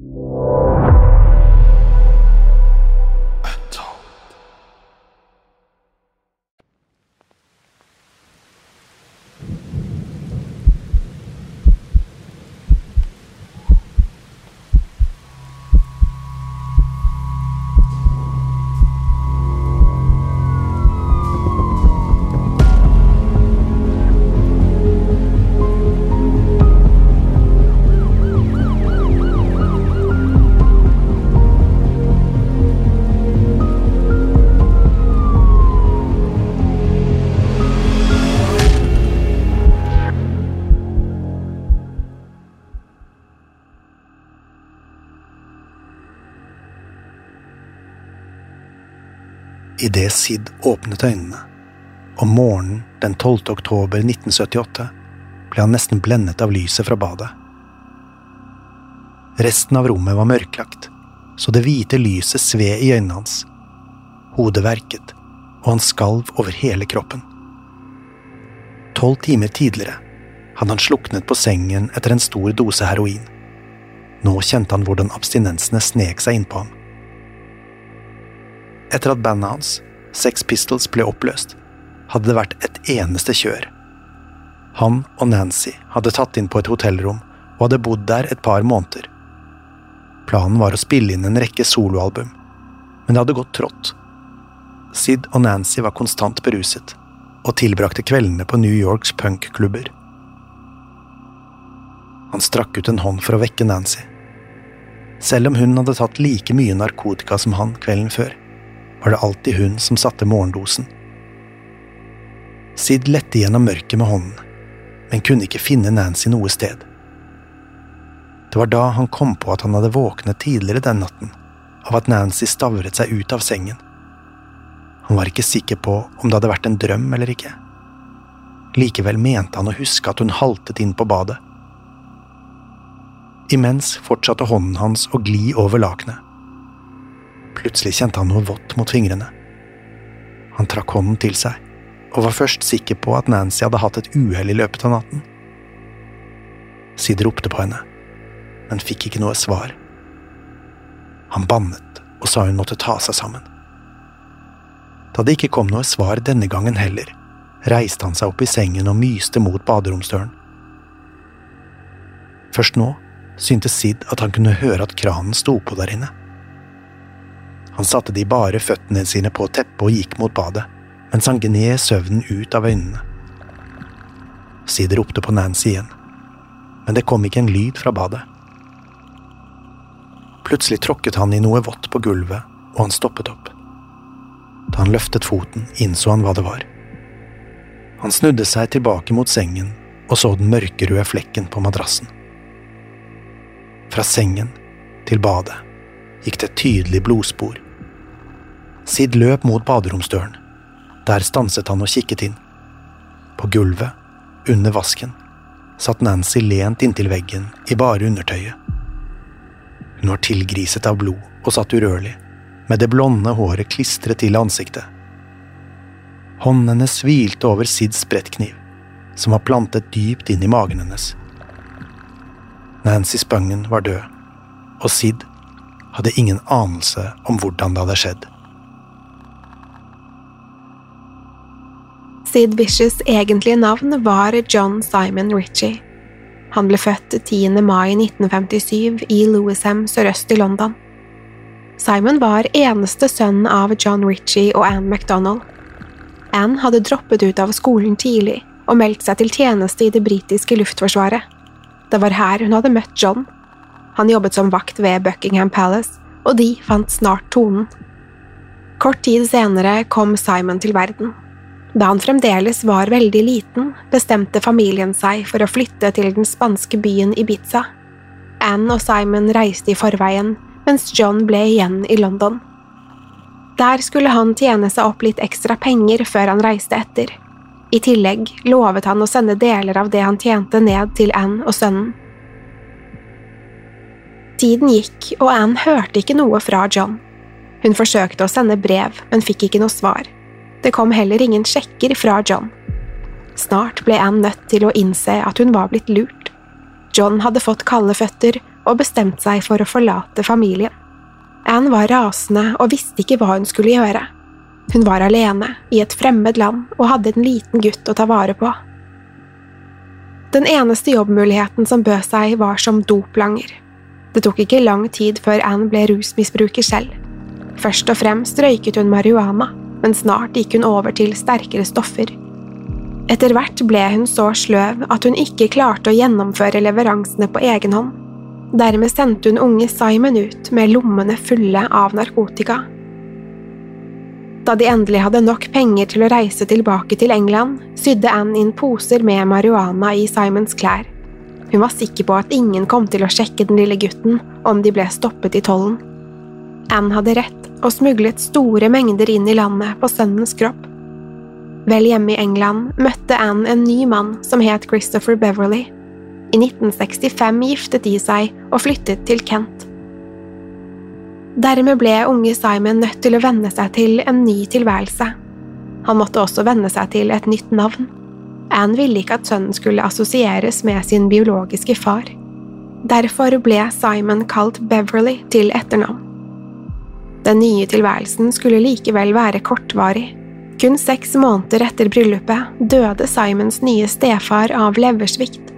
you. Idet Sid åpnet øynene, om morgenen den 12. oktober 1978, ble han nesten blendet av lyset fra badet. Resten av rommet var mørklagt, så det hvite lyset sved i øynene hans. Hodet verket, og han skalv over hele kroppen. Tolv timer tidligere hadde han sluknet på sengen etter en stor dose heroin. Nå kjente han hvordan abstinensene snek seg innpå ham. Etter at bandet hans, Sex Pistols, ble oppløst, hadde det vært et eneste kjør. Han og Nancy hadde tatt inn på et hotellrom og hadde bodd der et par måneder. Planen var å spille inn en rekke soloalbum, men det hadde gått trått. Sid og Nancy var konstant beruset, og tilbrakte kveldene på New Yorks punkklubber. Han strakk ut en hånd for å vekke Nancy. Selv om hun hadde tatt like mye narkotika som han kvelden før, var det alltid hun som satte morgendosen. Sid lette gjennom mørket med hånden, men kunne ikke finne Nancy noe sted. Det var da han kom på at han hadde våknet tidligere den natten, av at Nancy stavret seg ut av sengen. Han var ikke sikker på om det hadde vært en drøm eller ikke. Likevel mente han å huske at hun haltet inn på badet. Imens fortsatte hånden hans å gli over lakenet. Plutselig kjente han noe vått mot fingrene. Han trakk hånden til seg, og var først sikker på at Nancy hadde hatt et uhell i løpet av natten. Sid ropte på henne, men fikk ikke noe svar. Han bannet og sa hun måtte ta seg sammen. Da det ikke kom noe svar denne gangen heller, reiste han seg opp i sengen og myste mot baderomsdøren. Først nå syntes Sid at han kunne høre at kranen sto på der inne. Han satte de bare føttene sine på teppet og gikk mot badet, mens han gned søvnen ut av øynene. Sid ropte på Nancy igjen, men det kom ikke en lyd fra badet. Plutselig tråkket han i noe vått på gulvet, og han stoppet opp. Da han løftet foten, innså han hva det var. Han snudde seg tilbake mot sengen og så den mørkerøde flekken på madrassen. Fra sengen til badet gikk det et tydelig blodspor. Sid løp mot baderomsdøren. Der stanset han og kikket inn. På gulvet, under vasken, satt Nancy lent inntil veggen i bare undertøyet. Hun var tilgriset av blod og satt urørlig, med det blonde håret klistret til ansiktet. Hånden hennes hvilte over Sids sprettkniv, som var plantet dypt inn i magen hennes. Nancy Spungen var død, og Sid hadde ingen anelse om hvordan det hadde skjedd. Sid Vicious' egentlige navn var John Simon Ritchie. Han ble født 10. mai 1957 i Lewisham sørøst i London. Simon var eneste sønn av John Ritchie og Anne MacDonald. Anne hadde droppet ut av skolen tidlig og meldt seg til tjeneste i det britiske luftforsvaret. Det var her hun hadde møtt John. Han jobbet som vakt ved Buckingham Palace, og de fant snart tonen. Kort tid senere kom Simon til verden. Da han fremdeles var veldig liten, bestemte familien seg for å flytte til den spanske byen Ibiza. Anne og Simon reiste i forveien, mens John ble igjen i London. Der skulle han tjene seg opp litt ekstra penger før han reiste etter. I tillegg lovet han å sende deler av det han tjente ned til Anne og sønnen. Tiden gikk, og Anne hørte ikke noe fra John. Hun forsøkte å sende brev, men fikk ikke noe svar. Det kom heller ingen sjekker fra John. Snart ble Anne nødt til å innse at hun var blitt lurt. John hadde fått kalde føtter og bestemt seg for å forlate familien. Anne var rasende og visste ikke hva hun skulle gjøre. Hun var alene, i et fremmed land, og hadde en liten gutt å ta vare på. Den eneste jobbmuligheten som bød seg, var som doplanger. Det tok ikke lang tid før Anne ble rusmisbruker selv. Først og fremst røyket hun marihuana, men snart gikk hun over til sterkere stoffer. Etter hvert ble hun så sløv at hun ikke klarte å gjennomføre leveransene på egen hånd. Dermed sendte hun unge Simon ut med lommene fulle av narkotika. Da de endelig hadde nok penger til å reise tilbake til England, sydde Anne inn poser med marihuana i Simons klær. Hun var sikker på at ingen kom til å sjekke den lille gutten om de ble stoppet i tollen. Anne hadde rett og smuglet store mengder inn i landet på sønnens kropp. Vel hjemme i England møtte Anne en ny mann som het Christopher Beverley. I 1965 giftet de seg og flyttet til Kent. Dermed ble unge Simon nødt til å venne seg til en ny tilværelse. Han måtte også venne seg til et nytt navn. Anne ville ikke at sønnen skulle assosieres med sin biologiske far. Derfor ble Simon kalt Beverly til etternavn. Den nye tilværelsen skulle likevel være kortvarig. Kun seks måneder etter bryllupet døde Simons nye stefar av leversvikt.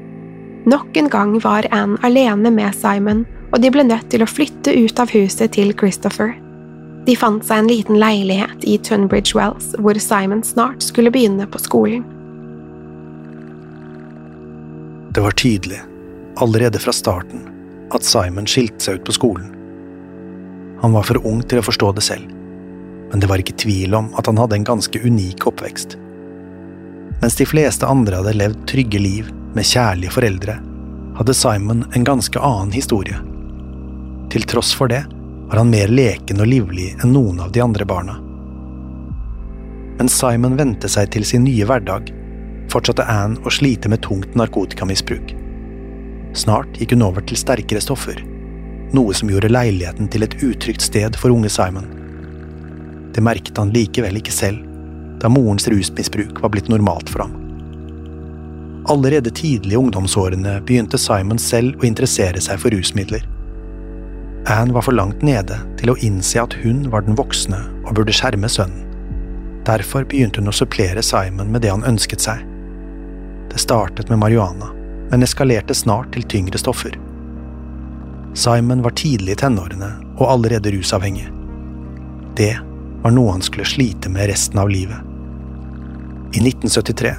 Nok en gang var Anne alene med Simon, og de ble nødt til å flytte ut av huset til Christopher. De fant seg en liten leilighet i Tunbridge Wells, hvor Simon snart skulle begynne på skolen. Det var tydelig, allerede fra starten, at Simon skilte seg ut på skolen. Han var for ung til å forstå det selv, men det var ikke tvil om at han hadde en ganske unik oppvekst. Mens de fleste andre hadde levd trygge liv med kjærlige foreldre, hadde Simon en ganske annen historie. Til tross for det var han mer leken og livlig enn noen av de andre barna. Men Simon vente seg til sin nye hverdag, fortsatte Anne å slite med tungt narkotikamisbruk. Snart gikk hun over til sterkere stoffer noe som gjorde leiligheten til et utrygt sted for unge Simon. Det merket han likevel ikke selv, da morens rusmisbruk var blitt normalt for ham. Allerede tidlig i ungdomsårene begynte Simon selv å interessere seg for rusmidler. Anne var for langt nede til å innse at hun var den voksne og burde skjerme sønnen. Derfor begynte hun å supplere Simon med det han ønsket seg. Det startet med marihuana, men eskalerte snart til tyngre stoffer. Simon var tidlig i tenårene og allerede rusavhengig. Det var noe han skulle slite med resten av livet. I 1973,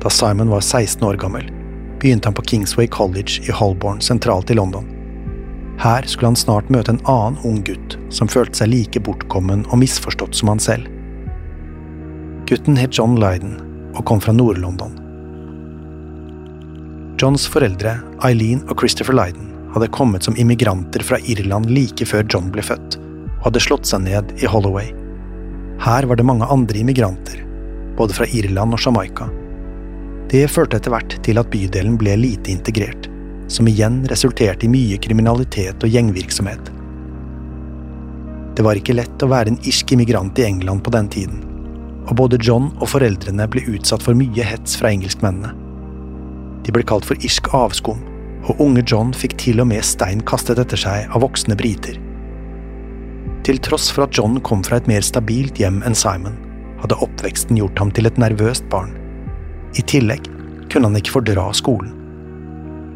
da Simon var 16 år gammel, begynte han på Kingsway College i Holborn sentralt i London. Her skulle han snart møte en annen ung gutt som følte seg like bortkommen og misforstått som han selv. Gutten het John Lyden og kom fra Nord-London. Johns foreldre, Eileen og Christopher Lyden, hadde kommet som immigranter fra Irland like før John ble født, og hadde slått seg ned i Holloway. Her var det mange andre immigranter, både fra Irland og Jamaica. Det førte etter hvert til at bydelen ble lite integrert, som igjen resulterte i mye kriminalitet og gjengvirksomhet. Det var ikke lett å være en irsk immigrant i England på den tiden, og både John og foreldrene ble utsatt for mye hets fra engelskmennene. De ble kalt for irsk avskum, og unge John fikk til og med stein kastet etter seg av voksne briter. Til tross for at John kom fra et mer stabilt hjem enn Simon, hadde oppveksten gjort ham til et nervøst barn. I tillegg kunne han ikke fordra skolen.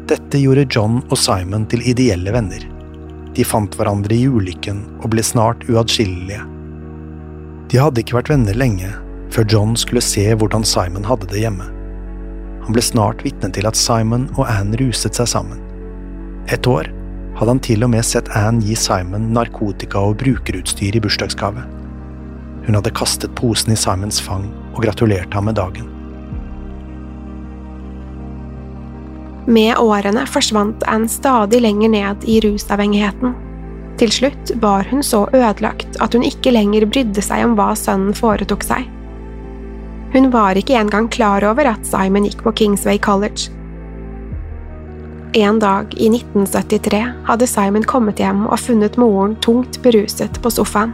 Dette gjorde John og Simon til ideelle venner. De fant hverandre i ulykken og ble snart uatskillelige. De hadde ikke vært venner lenge, før John skulle se hvordan Simon hadde det hjemme. Han ble snart vitne til at Simon og Anne ruset seg sammen. Et år hadde han til og med sett Anne gi Simon narkotika og brukerutstyr i bursdagsgave. Hun hadde kastet posen i Simons fang og gratulerte ham med dagen. Med årene forsvant Anne stadig lenger ned i rusavhengigheten. Til slutt var hun så ødelagt at hun ikke lenger brydde seg om hva sønnen foretok seg. Hun var ikke engang klar over at Simon gikk på Kingsway College. En dag i 1973 hadde Simon kommet hjem og funnet moren tungt beruset på sofaen.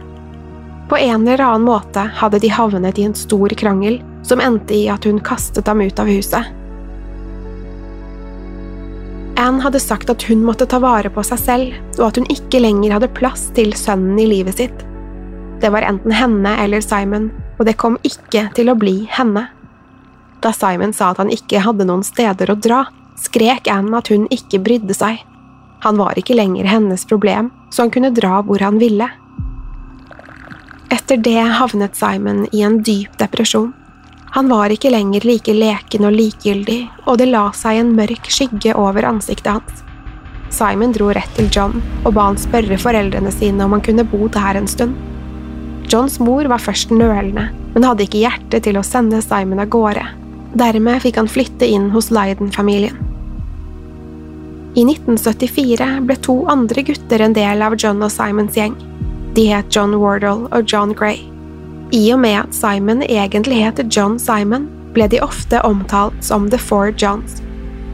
På en eller annen måte hadde de havnet i en stor krangel som endte i at hun kastet ham ut av huset. Anne hadde sagt at hun måtte ta vare på seg selv, og at hun ikke lenger hadde plass til sønnen i livet sitt. Det var enten henne eller Simon, og det kom ikke til å bli henne. Da Simon sa at han ikke hadde noen steder å dra, skrek Anne at hun ikke brydde seg. Han var ikke lenger hennes problem, så han kunne dra hvor han ville. Etter det havnet Simon i en dyp depresjon. Han var ikke lenger like leken og likegyldig, og det la seg en mørk skygge over ansiktet hans. Simon dro rett til John og ba han spørre foreldrene sine om han kunne bo der en stund. Johns mor var først nølende, men hadde ikke hjerte til å sende Simon av gårde. Dermed fikk han flytte inn hos Leiden-familien. I 1974 ble to andre gutter en del av John og Simons gjeng. De het John Wardle og John Gray. I og med at Simon egentlig heter John Simon, ble de ofte omtalt som The Four Johns.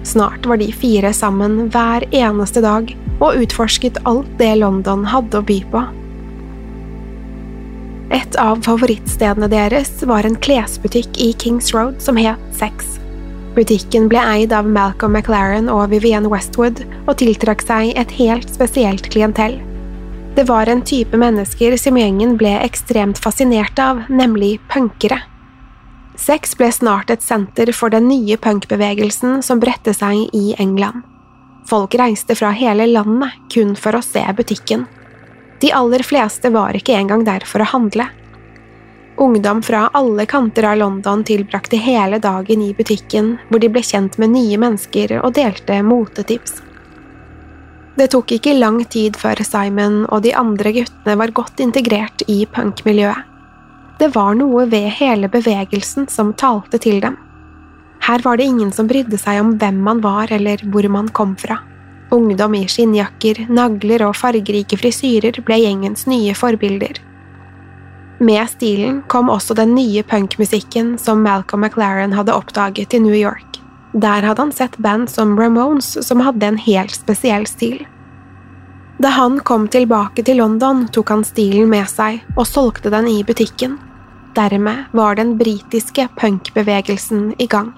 Snart var de fire sammen hver eneste dag og utforsket alt det London hadde å by på. Et av favorittstedene deres var en klesbutikk i Kings Road som het Sex. Butikken ble eid av Malcolm McLaren og Vivienne Westwood og tiltrakk seg et helt spesielt klientell. Det var en type mennesker som gjengen ble ekstremt fascinert av, nemlig punkere. Sex ble snart et senter for den nye punkbevegelsen som bredte seg i England. Folk reiste fra hele landet kun for å se butikken. De aller fleste var ikke engang der for å handle. Ungdom fra alle kanter av London tilbrakte hele dagen i butikken, hvor de ble kjent med nye mennesker og delte motetips. Det tok ikke lang tid før Simon og de andre guttene var godt integrert i punkmiljøet. Det var noe ved hele bevegelsen som talte til dem. Her var det ingen som brydde seg om hvem man var eller hvor man kom fra. Ungdom i skinnjakker, nagler og fargerike frisyrer ble gjengens nye forbilder. Med stilen kom også den nye punkmusikken som Malcolm McLaren hadde oppdaget i New York. Der hadde han sett band som Ramones som hadde en helt spesiell stil. Da han kom tilbake til London, tok han stilen med seg og solgte den i butikken. Dermed var den britiske punkbevegelsen i gang.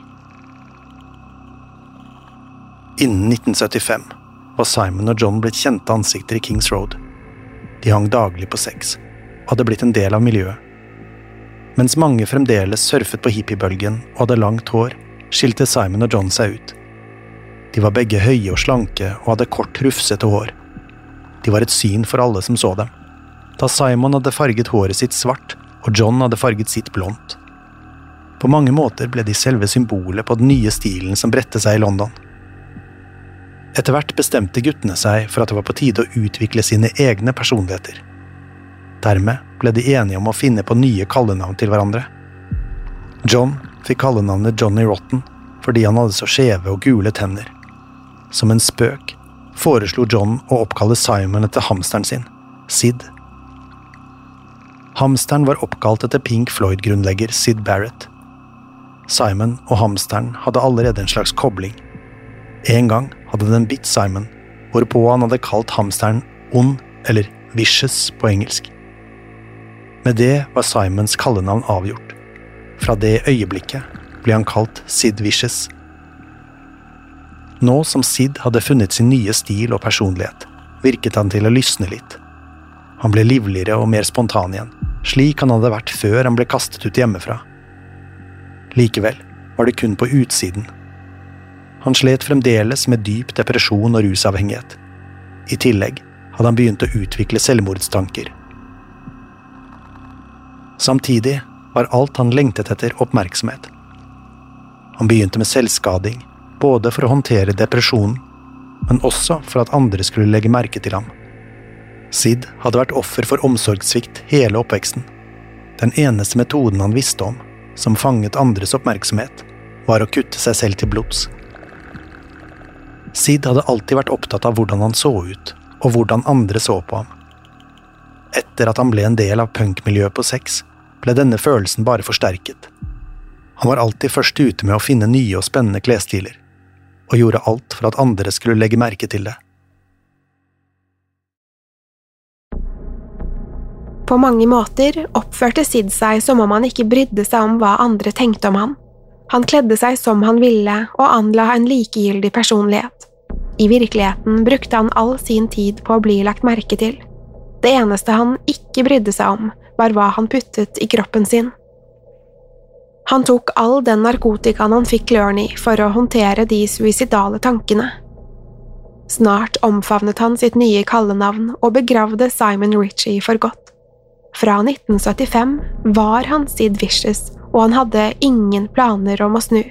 Innen 1975 var Simon og John blitt kjente ansikter i Kings Road. De hang daglig på sex, og hadde blitt en del av miljøet. Mens mange fremdeles surfet på hippiebølgen og hadde langt hår, skilte Simon og John seg ut. De var begge høye og slanke og hadde kort, rufsete hår. De var et syn for alle som så dem. Da Simon hadde farget håret sitt svart, og John hadde farget sitt blondt. På mange måter ble de selve symbolet på den nye stilen som bredte seg i London. Etter hvert bestemte guttene seg for at det var på tide å utvikle sine egne personligheter. Dermed ble de enige om å finne på nye kallenavn til hverandre. John fikk kallenavnet Johnny Rotten fordi han hadde så skjeve og gule tenner. Som en spøk foreslo John å oppkalle Simon etter hamsteren sin, Sid. Hamsteren var oppkalt etter Pink Floyd-grunnlegger Sid Barrett. Simon og hamsteren hadde allerede en slags kobling. En gang hadde den bitt Simon, hvorpå han hadde kalt hamsteren ond, eller vicious på engelsk. Med det var Simons kallenavn avgjort. Fra det øyeblikket ble han kalt Sid Vicious. Nå som Sid hadde funnet sin nye stil og personlighet, virket han til å lysne litt. Han ble livligere og mer spontan igjen, slik han hadde vært før han ble kastet ut hjemmefra. Likevel var det kun på utsiden. Han slet fremdeles med dyp depresjon og rusavhengighet. I tillegg hadde han begynt å utvikle selvmordstanker. Samtidig var alt han lengtet etter, oppmerksomhet. Han begynte med selvskading, både for å håndtere depresjonen, men også for at andre skulle legge merke til ham. Sid hadde vært offer for omsorgssvikt hele oppveksten. Den eneste metoden han visste om, som fanget andres oppmerksomhet, var å kutte seg selv til blods. Sid hadde alltid vært opptatt av hvordan han så ut, og hvordan andre så på ham. Etter at han ble en del av punkmiljøet på sex, ble denne følelsen bare forsterket. Han var alltid først ute med å finne nye og spennende klesstiler, og gjorde alt for at andre skulle legge merke til det. På mange måter oppførte Sid seg som om han ikke brydde seg om hva andre tenkte om han. Han kledde seg som han ville og anla en likegyldig personlighet. I virkeligheten brukte han all sin tid på å bli lagt merke til. Det eneste han ikke brydde seg om, var hva han puttet i kroppen sin. Han tok all den narkotikaen han fikk klørne i for å håndtere de suicidale tankene. Snart omfavnet han sitt nye kallenavn og begravde Simon Ritchie for godt. Fra 1975 var han Sid Vicious, og han hadde ingen planer om å snu.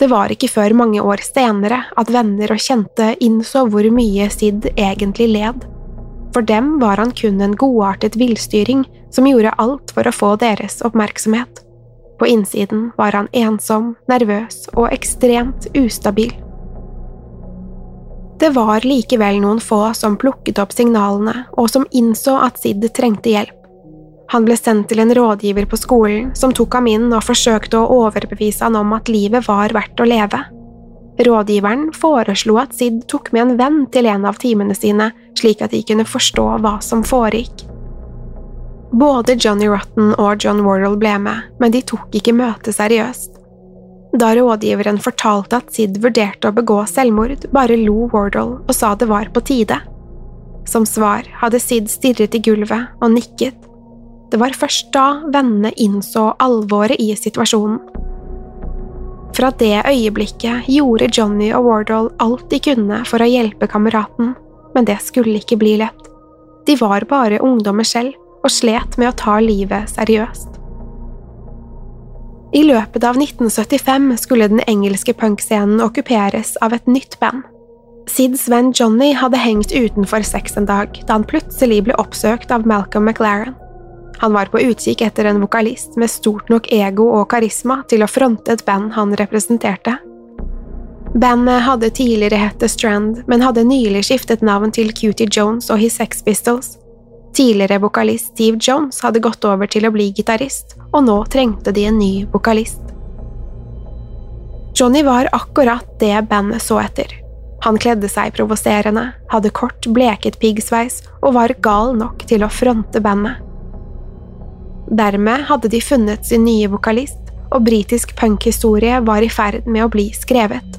Det var ikke før mange år senere at venner og kjente innså hvor mye Sid egentlig led. For dem var han kun en godartet villstyring som gjorde alt for å få deres oppmerksomhet. På innsiden var han ensom, nervøs og ekstremt ustabil. Det var likevel noen få som plukket opp signalene, og som innså at Sid trengte hjelp. Han ble sendt til en rådgiver på skolen, som tok ham inn og forsøkte å overbevise han om at livet var verdt å leve. Rådgiveren foreslo at Sid tok med en venn til en av timene sine, slik at de kunne forstå hva som foregikk. Både Johnny Rotten og John Wardle ble med, men de tok ikke møtet seriøst. Da rådgiveren fortalte at Sid vurderte å begå selvmord, bare lo Wardle og sa det var på tide. Som svar hadde Sid stirret i gulvet og nikket. Det var først da vennene innså alvoret i situasjonen. Fra det øyeblikket gjorde Johnny og Wardle alt de kunne for å hjelpe kameraten, men det skulle ikke bli lett. De var bare ungdommer selv og slet med å ta livet seriøst. I løpet av 1975 skulle den engelske punkscenen okkuperes av et nytt band. Sids venn Johnny hadde hengt utenfor sex en dag da han plutselig ble oppsøkt av Malcolm McLaren. Han var på utkikk etter en vokalist med stort nok ego og karisma til å fronte et band han representerte. Bandet hadde tidligere hett The Strand, men hadde nylig skiftet navn til Cutie Jones og His Sex Pistols. Tidligere vokalist Steve Jones hadde gått over til å bli gitarist, og nå trengte de en ny vokalist. Johnny var akkurat det bandet så etter. Han kledde seg provoserende, hadde kort, bleket piggsveis og var gal nok til å fronte bandet. Dermed hadde de funnet sin nye vokalist, og britisk punkhistorie var i ferd med å bli skrevet.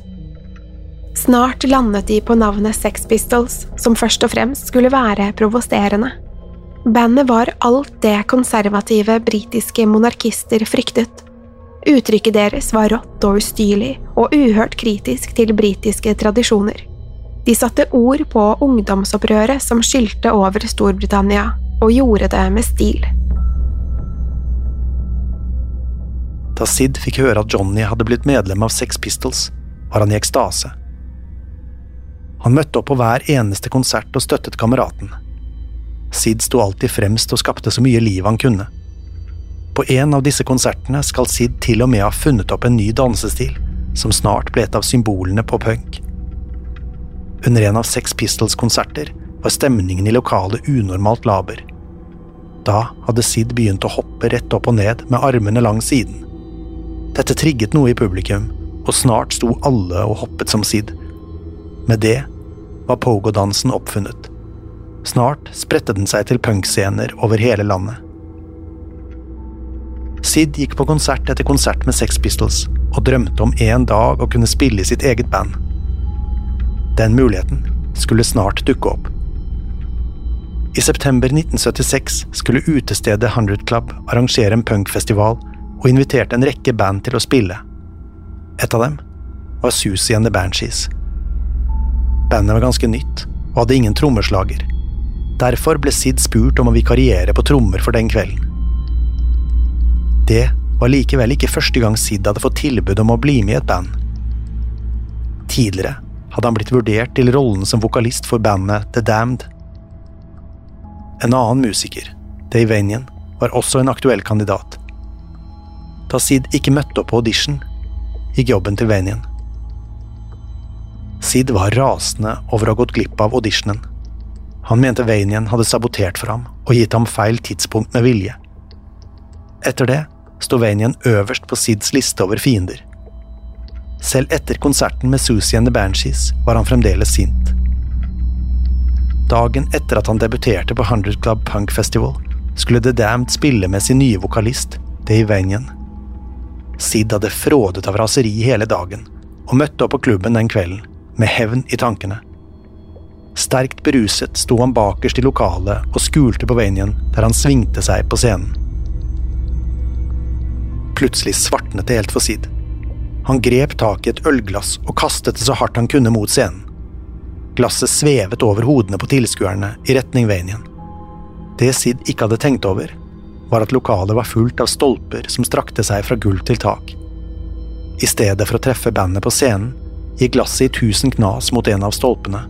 Snart landet de på navnet Sex Pistols, som først og fremst skulle være provoserende. Bandet var alt det konservative britiske monarkister fryktet. Uttrykket deres var rått og ustyrlig og uhørt kritisk til britiske tradisjoner. De satte ord på ungdomsopprøret som skylte over Storbritannia, og gjorde det med stil. Da Sid fikk høre at Johnny hadde blitt medlem av Sex Pistols, var han i ekstase. Han møtte opp på hver eneste konsert og støttet kameraten. Sid sto alltid fremst og skapte så mye liv han kunne. På en av disse konsertene skal Sid til og med ha funnet opp en ny dansestil, som snart ble et av symbolene på punk. Under en av Sex Pistols-konserter var stemningen i lokalet unormalt laber. Da hadde Sid begynt å hoppe rett opp og ned med armene langs siden, Dette trigget noe i publikum, og snart sto alle og hoppet som Sid. Med det var pogo-dansen oppfunnet. Snart spredte den seg til punkscener over hele landet. Sid gikk på konsert etter konsert med Sex Pistols og drømte om en dag å kunne spille i sitt eget band. Den muligheten skulle snart dukke opp. I september 1976 skulle utestedet Hundred Club arrangere en punkfestival og inviterte en rekke band til å spille. Et av dem var Susie and the Banshees. Bandet var ganske nytt og hadde ingen trommeslager. Derfor ble Sid spurt om å vikariere på trommer for den kvelden. Det var likevel ikke første gang Sid hadde fått tilbud om å bli med i et band. Tidligere hadde han blitt vurdert til rollen som vokalist for bandet The Damned. En annen musiker, Dave Vanian, var også en aktuell kandidat. Da Sid ikke møtte opp på audition, gikk jobben til Vanian. Sid var rasende over å ha gått glipp av auditionen. Han mente Vanian hadde sabotert for ham og gitt ham feil tidspunkt med vilje. Etter det sto Vanian øverst på Sids liste over fiender. Selv etter konserten med Susie and the Banshees var han fremdeles sint. Dagen etter at han debuterte på Hundred Club Punk Festival, skulle The Damned spille med sin nye vokalist, Dave Vanian. Sid hadde frådet av raseri hele dagen, og møtte opp på klubben den kvelden, med hevn i tankene. Sterkt beruset sto han bakerst i lokalet og skulte på Vanian der han svingte seg på scenen. Plutselig svartnet det helt for Sid. Han grep tak i et ølglass og kastet det så hardt han kunne mot scenen. Glasset svevet over hodene på tilskuerne i retning Vanian. Det Sid ikke hadde tenkt over, var at lokalet var fullt av stolper som strakte seg fra gulv til tak. I stedet for å treffe bandet på scenen, gikk glasset i tusen knas mot en av stolpene.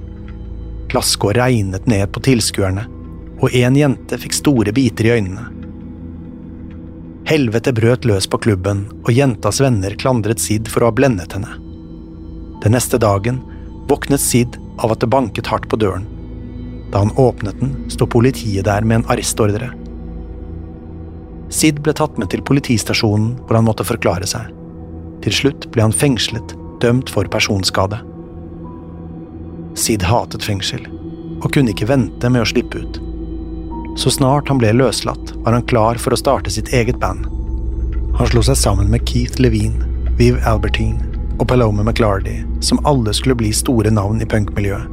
Glasskår regnet ned på tilskuerne, og en jente fikk store biter i øynene. Helvete brøt løs på klubben, og jentas venner klandret Sid for å ha blendet henne. Den neste dagen våknet Sid av at det banket hardt på døren. Da han åpnet den, sto politiet der med en arrestordre. Sid ble tatt med til politistasjonen hvor han måtte forklare seg. Til slutt ble han fengslet, dømt for personskade. Sid hatet fengsel, og kunne ikke vente med å slippe ut. Så snart han ble løslatt, var han klar for å starte sitt eget band. Han slo seg sammen med Keith Levine, Viv Albertine og Paloma McLardy, som alle skulle bli store navn i punkmiljøet.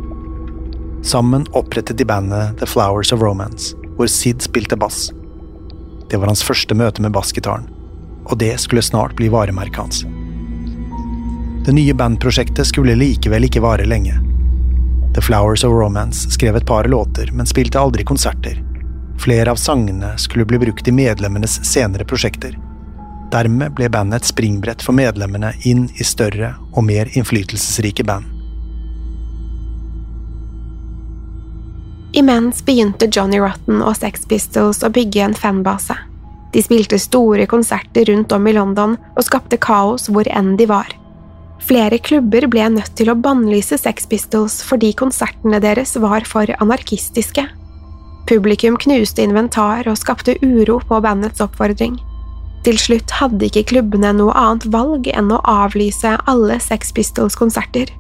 Sammen opprettet de bandet The Flowers of Romance, hvor Sid spilte bass. Det var hans første møte med bassgitaren, og det skulle snart bli varemerket hans. Det nye bandprosjektet skulle likevel ikke vare lenge. The Flowers of Romance skrev et par låter, men spilte aldri konserter. Flere av sangene skulle bli brukt i medlemmenes senere prosjekter. Dermed ble bandet et springbrett for medlemmene inn i større og mer innflytelsesrike band. Imens begynte Johnny Rotten og Sex Pistols å bygge en fanbase. De spilte store konserter rundt om i London og skapte kaos hvor enn de var. Flere klubber ble nødt til å bannlyse Sex Pistols fordi konsertene deres var for anarkistiske. Publikum knuste inventar og skapte uro på bandets oppfordring. Til slutt hadde ikke klubbene noe annet valg enn å avlyse alle Sex Pistols-konserter.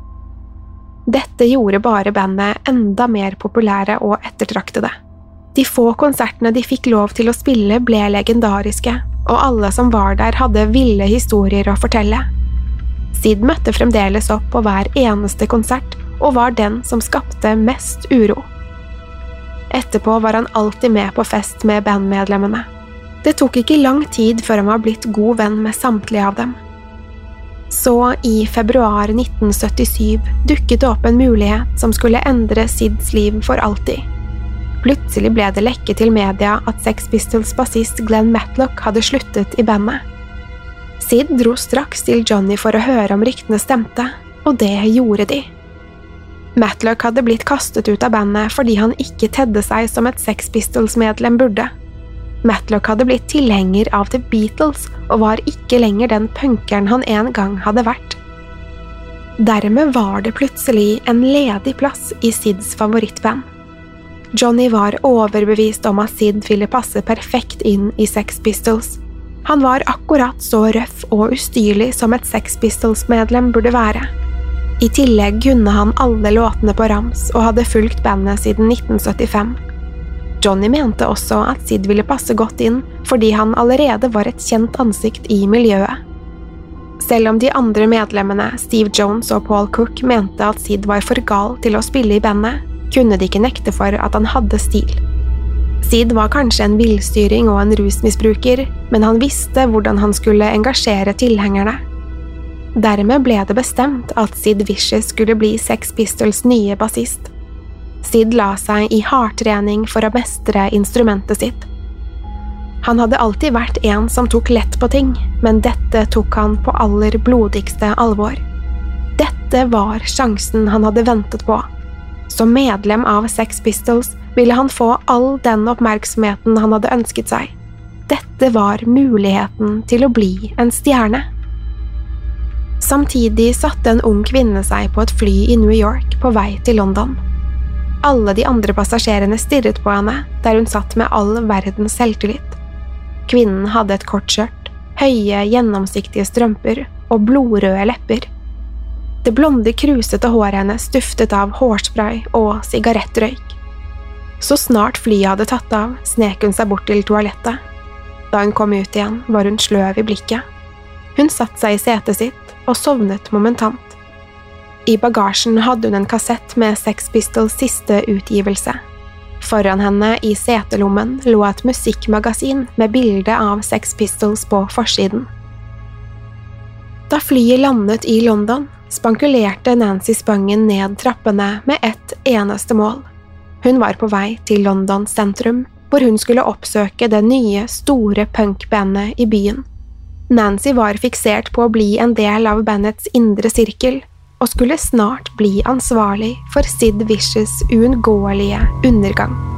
Dette gjorde bare bandet enda mer populære og ettertraktede. De få konsertene de fikk lov til å spille, ble legendariske, og alle som var der, hadde ville historier å fortelle. Sid møtte fremdeles opp på hver eneste konsert, og var den som skapte mest uro. Etterpå var han alltid med på fest med bandmedlemmene. Det tok ikke lang tid før han var blitt god venn med samtlige av dem. Så, i februar 1977, dukket det opp en mulighet som skulle endre Sids liv for alltid. Plutselig ble det lekket til media at Sex Pistols bassist Glenn Matlock hadde sluttet i bandet. Sid dro straks til Johnny for å høre om ryktene stemte, og det gjorde de. Matlock hadde blitt kastet ut av bandet fordi han ikke tedde seg som et Sex Pistols-medlem burde. Matlock hadde blitt tilhenger av The Beatles og var ikke lenger den punkeren han en gang hadde vært. Dermed var det plutselig en ledig plass i Sids favorittband. Johnny var overbevist om at Sid ville passe perfekt inn i Sex Pistols. Han var akkurat så røff og ustyrlig som et Sex Pistols-medlem burde være. I tillegg kunne han alle låtene på rams og hadde fulgt bandet siden 1975. Johnny mente også at Sid ville passe godt inn fordi han allerede var et kjent ansikt i miljøet. Selv om de andre medlemmene, Steve Jones og Paul Cook, mente at Sid var for gal til å spille i bandet, kunne de ikke nekte for at han hadde stil. Sid var kanskje en villstyring og en rusmisbruker, men han visste hvordan han skulle engasjere tilhengerne. Dermed ble det bestemt at Sid Vicious skulle bli Sex Pistols nye bassist. Sid la seg i hardtrening for å mestre instrumentet sitt. Han hadde alltid vært en som tok lett på ting, men dette tok han på aller blodigste alvor. Dette var sjansen han hadde ventet på. Som medlem av Sex Pistols ville han få all den oppmerksomheten han hadde ønsket seg. Dette var muligheten til å bli en stjerne. Samtidig satte en ung kvinne seg på et fly i New York på vei til London. Alle de andre passasjerene stirret på henne der hun satt med all verdens selvtillit. Kvinnen hadde et kort skjørt, høye, gjennomsiktige strømper og blodrøde lepper. Det blonde, krusete håret hennes duftet av hårspray og sigarettrøyk. Så snart flyet hadde tatt av, snek hun seg bort til toalettet. Da hun kom ut igjen, var hun sløv i blikket. Hun satte seg i setet sitt og sovnet momentant. I bagasjen hadde hun en kassett med Sex Pistols siste utgivelse. Foran henne i setelommen lå et musikkmagasin med bilde av Sex Pistols på forsiden. Da flyet landet i London, spankulerte Nancy Spangen ned trappene med ett eneste mål. Hun var på vei til London sentrum, hvor hun skulle oppsøke det nye, store punkbandet i byen. Nancy var fiksert på å bli en del av bandets indre sirkel, og skulle snart bli ansvarlig for Sid Vicious uunngåelige undergang.